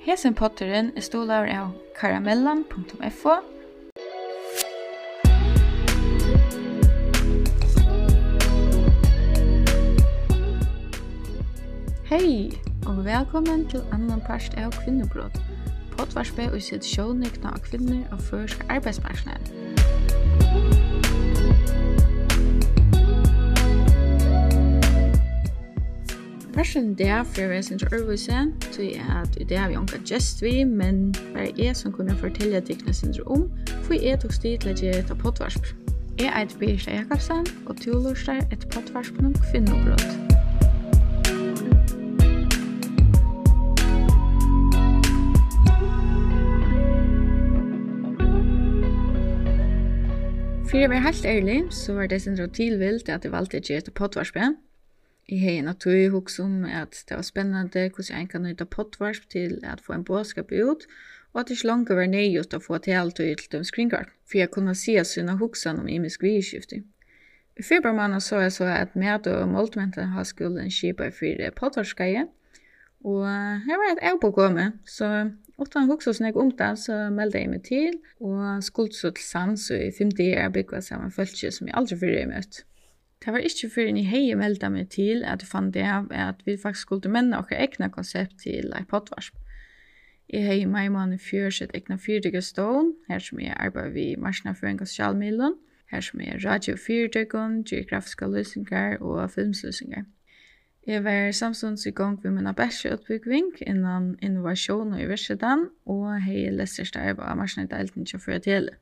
Hesen potteren er stolar av karamellan.fo Hei, og velkommen til annan parst av Kvinnebrot. Potvarspe og sitt sjånekna av kvinner og førsk arbeidsmarsnæren. Personen der for jeg synes Ørvøse, så er at det har vi anka gest vi, men bare jeg som kunne fortelle at jeg synes om, for jeg tok stil til å gjøre et potvarsp. Jeg er et Birsta Jakobsen, og to lorster et potvarsp noen kvinnobrott. Musikk Fyrir å være helt ærlig, så var det sin tilvilt at jeg valgte å gjøre et podvarspet i hegen av tog hugsa om at det var spennende hvordan en kan nyta pottvarsp til at få en bådskap ut, og at det ikke langt var nøyot å få til alt og til dem skringkart, for jeg kunne si at sina hugsa om imisk vidskifte. I februar måned så jeg så at med og måltmenten har skulden kjipa for pottvarskeie, og jeg var et jeg på gå med, så utan hugsa snakk om det, så meldte jeg meg til, og skulle så til sans og i 50 år bygget sammen følelse som jeg aldri fyrir møtt. Det var ikke før jeg hei melda meg til at jeg fann det av at vi faktisk skulle menne okkar egna konsept til ei potvarsp. Jeg hei mei mann i fjør sitt egna fyrtøkka stån, her som jeg arbeid vi marsinaføring og sosialmiddelen, her som er radio fyrtøkken, geografiska løsninger og filmsløsninger. Jeg var samstånds i gang med minna bæsje utbyggving innan innovasjon og i versetan, og hei lesterst arbeid av marsinadelten til å føre til det.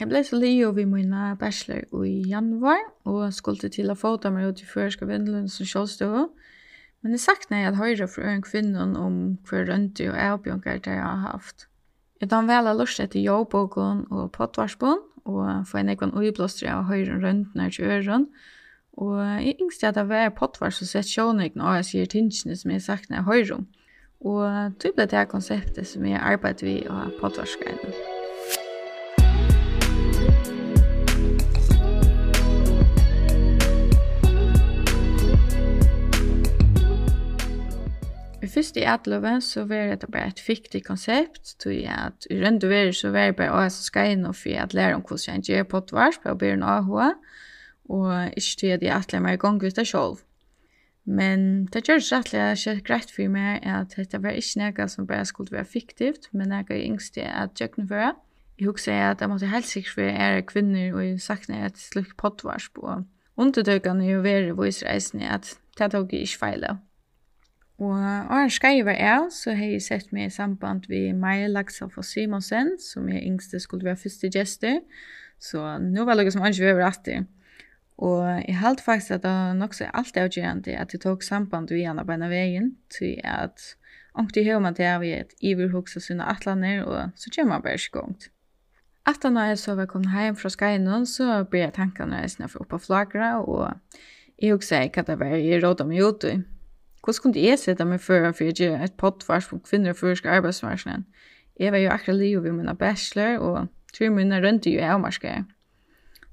Jeg ble så leo vid mina bachelor i januar og skulle til å få dem ut i førska vindlund som kjølstøve. Men det sakna jeg at høyre fra en kvinne om hver rønti og avbjørnker det jeg har haft. Jeg tar vel av lust etter jobbåkon og pottvarsbån og få en egen uiblåstre av høyre røntene til øren. Og jeg yngste at det var potvars og sett sjånøkken og jeg sier tingene som jeg sakna høyre om. Og det ble det konseptet som jeg arbeidde vi av potvarsgreiene. Musikk fyrst i atløven så var det bare et fiktig konsept, tog jeg at i rundt og verre så var det bare å skal inn og for at lære om hvordan jeg gjør pottvars på å bli en AHA, og ikke tog jeg at jeg meg i gang ut av selv. Men det gjør det rettelig at det er greit for meg at dette var ikke noe som bare skulle være fiktivt, men noe jeg yngste at jeg kunne føre. Jeg husker at jeg måtte helt sikkert for jeg er kvinner, og jeg sakne et slik pottvars på undertøkene i å være i at det tok jeg ikke feil av. Og Arne Skei var jeg, så har jeg sett meg i samband med Maja Laksoff og Simonsen, som jeg yngste skulle være første gjester. Så nå var det noe som Arne var alltid. Og jeg halte faktisk at det er nok så alt er avgjørende at jeg tok samband med henne på en av veien, til at omkring hører man til at jeg er et iverhugs og sine atlander, og så kommer man bare ikke gongt. Etter når jeg så var kommet hjem fra Skeinon, så ble jeg tankene reisende for oppe og flagra og jeg husker ikke at det var jeg råd om Youtube. Hvordan kunne jeg sette meg før for jeg gjør et poddvars på kvinner og førske arbeidsvarsene? Jeg var jo akkurat livet ved min bachelor, og tror mine rønte jo jeg avmarsker.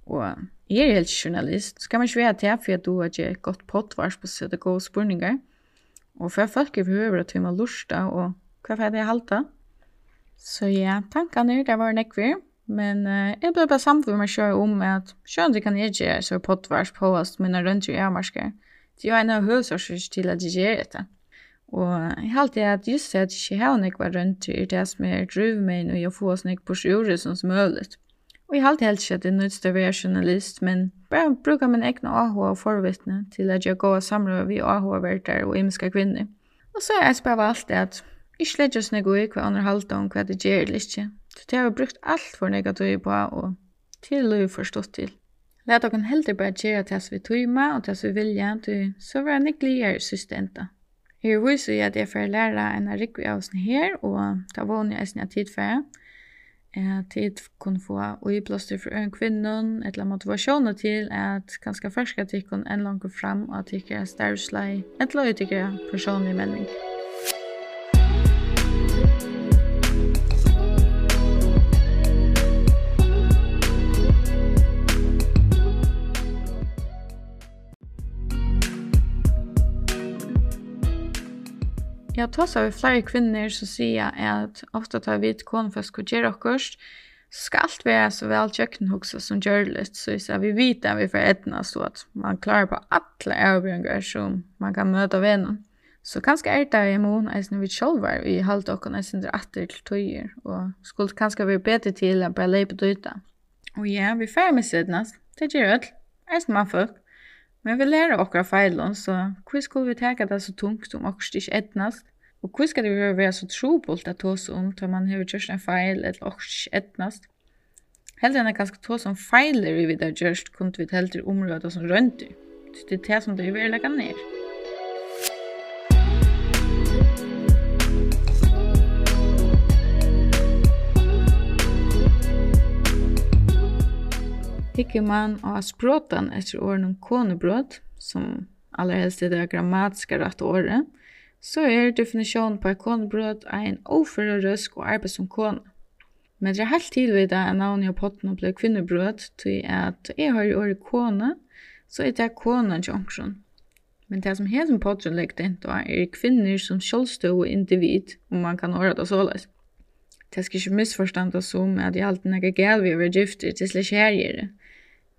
Og jeg er helt journalist, skal man ikke være til for at du har gjort et godt poddvars på å sette gode spørninger. Og for folk er behøver at vi må lusta, og hva er det jeg halte? Så ja, tankene er det var nekvir. Men uh, jeg ble bare samtidig med å kjøre om at skjønner kan jeg gjøre så poddvars på oss, men jeg rønte jo jeg avmarsker. Det er en av høysårsørs til at jeg gjør dette. Og jeg halte at just det at jeg ikke har nekva rundt i det som er drivmein og jeg får sånn på sjore som smølet. Og jeg halte helt ikke at det er nødt til å være journalist, men bare bruker min egen AH og forvittne til at jeg går og samler vi AHA-verter og imiske kvinner. Og så er jeg spørt alt at ikke lett oss nekva i hva andre halte om hva det gjør eller ikke. Så det har jeg brukt alt for negativt på og til å forstått til. Lat okken heldur bara gera tas vi tøyma og tas vi vilja, du, så var jeg glidere syste enda. Jeg er at jeg får læra en rikvi av oss her, og ta vågne jeg sin tid for jeg. Tid kunne få uiblåster fra en ein et eller motivasjon til at ganske ferske tikkun en langt fram, og at ikke er et eller annet ikke personlig Ja, tar så vi flere kvinner som sier at ofte tar vi ett konfest och ger och skal allt være så vel tjöken också som litt, så vi säger vi vet at vi får ätna så at man klarer på alle övergångar som man kan møte vennen. Så kanskje er det i mån eisen vi selv var i halte okkon eisen er atter til tøyer, og skulle kanskje være bedre til å bare leipa døyta. Og ja, vi færre med sidnast, det gjør öll, eisen man folk. Men vi lærer okkar feilon, så hva skulle vi teka det så tungt om okkar ikke etnast? Og hva skal det være så trobult at tås om til man har gjort en feil eller okkar ikke etnast? Heldig enn er ganske tås om feiler vi vidar gjørst, kunne vi heldig området som rønter. Det er det som det er veldig ned. hikker man av språten etter åren om konebrot, som allerhelst er det grammatiske rett året, så er definisjonen på konebrød en overrøsk og arbeid som kone. Men det er helt tilvida at navnet av potten ble kvinnebrot, til at jeg har i året kone, så er det kone til omkron. Men det som hesen potten legger inn da, er kvinner som kjølstå og individ, om man kan året det såleis. Det skal ikke misforståndas som at jeg alltid nekker gæl vi over gifter til slik hergjere.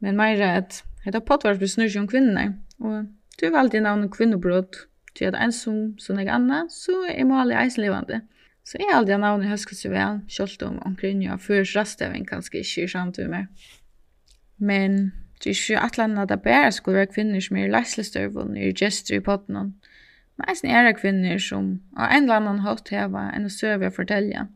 Men meira at hetta potvarp snur seg om kvinner. Og du valgte navn kvinnebrott, til at en som som jeg anna, så er Mali eislevande. Så er aldri navnet høsket seg vel, kjølt om omkring ja først rastøven kanskje ikke i samtidig med. Men det er ikke at landa det bare skulle være kvinner som er i leislestøvun, i gestur i potten, men eisen er kvinner som av en eller annan hatt heva en søve å fortelle.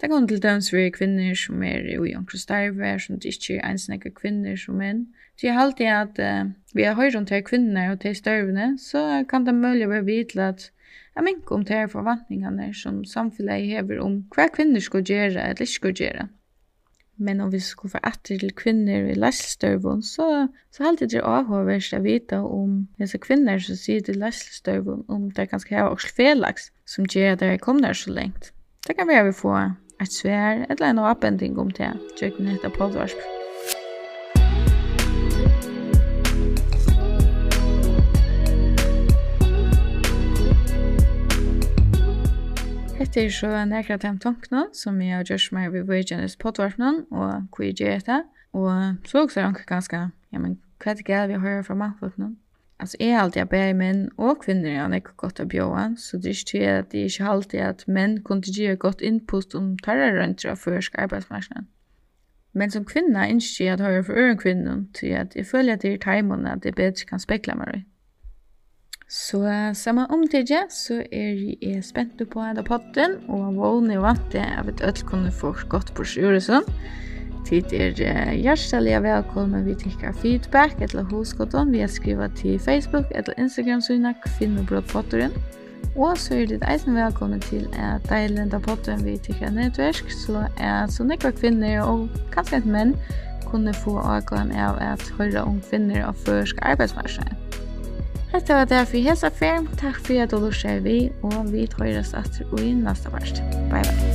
Det kan til døms være kvinner som er i omkring starve, som det ikke er ensnekke kvinner som menn. Så jeg halte at uh, vi har høyre om til kvinner og til størvene, så kan det mulig være vidt at jeg minker om til forventningene som samfunnet hever om hva kvinner skal gjøre eller ikke skal gjøre. Men om vi skal få etter til kvinner i laststørven, så, så halte jeg det avhåverst å vite om disse kvinner som sier til laststørven, om det er ganske her også felaks som gjør at det er kommet så lengt. Det kan være vi får et svær eller en oppending om det, tjøkken heter Podvarsp. Hette er så nekra til tankene som jeg har gjørs meg ved Voyagenes Podvarpnen og hva jeg gjør det. Og så også er han ganske, ja, men hva er det galt vi hører fra mannfolkene? Alltså är alltid att bära män och kvinnor har nekko gott att bjóa, så det är inte att det är inte alltid att män kunde ge gott inpust om tarra röntr av försk arbetsmarknaden. Men som kvinna inte jag att höra för öron kvinnor till att jag följer till tajmon att det bättre kan spekla mig. Så samma omtidje så är jag spänt på hela potten och vågner vant det vet vi öll kunde få gott på sjuresen. Tid er hjertelig velkommen vi tikkar feedback eller hoskotten vi har skrivet til Facebook eller Instagram syna kvinnobrodpotterinn. Og så er det eisen velkommen til at deilenda potteren vi tikkar nettverk så er så nekva kvinner og kanskje et menn kunne få avgående av at høyre om kvinner og førsk arbeidsmarsjen. Hetta var det for hesa ferm. Takk for at du lyssnar vi, og vi tar oss etter og i neste varst. Bye bye.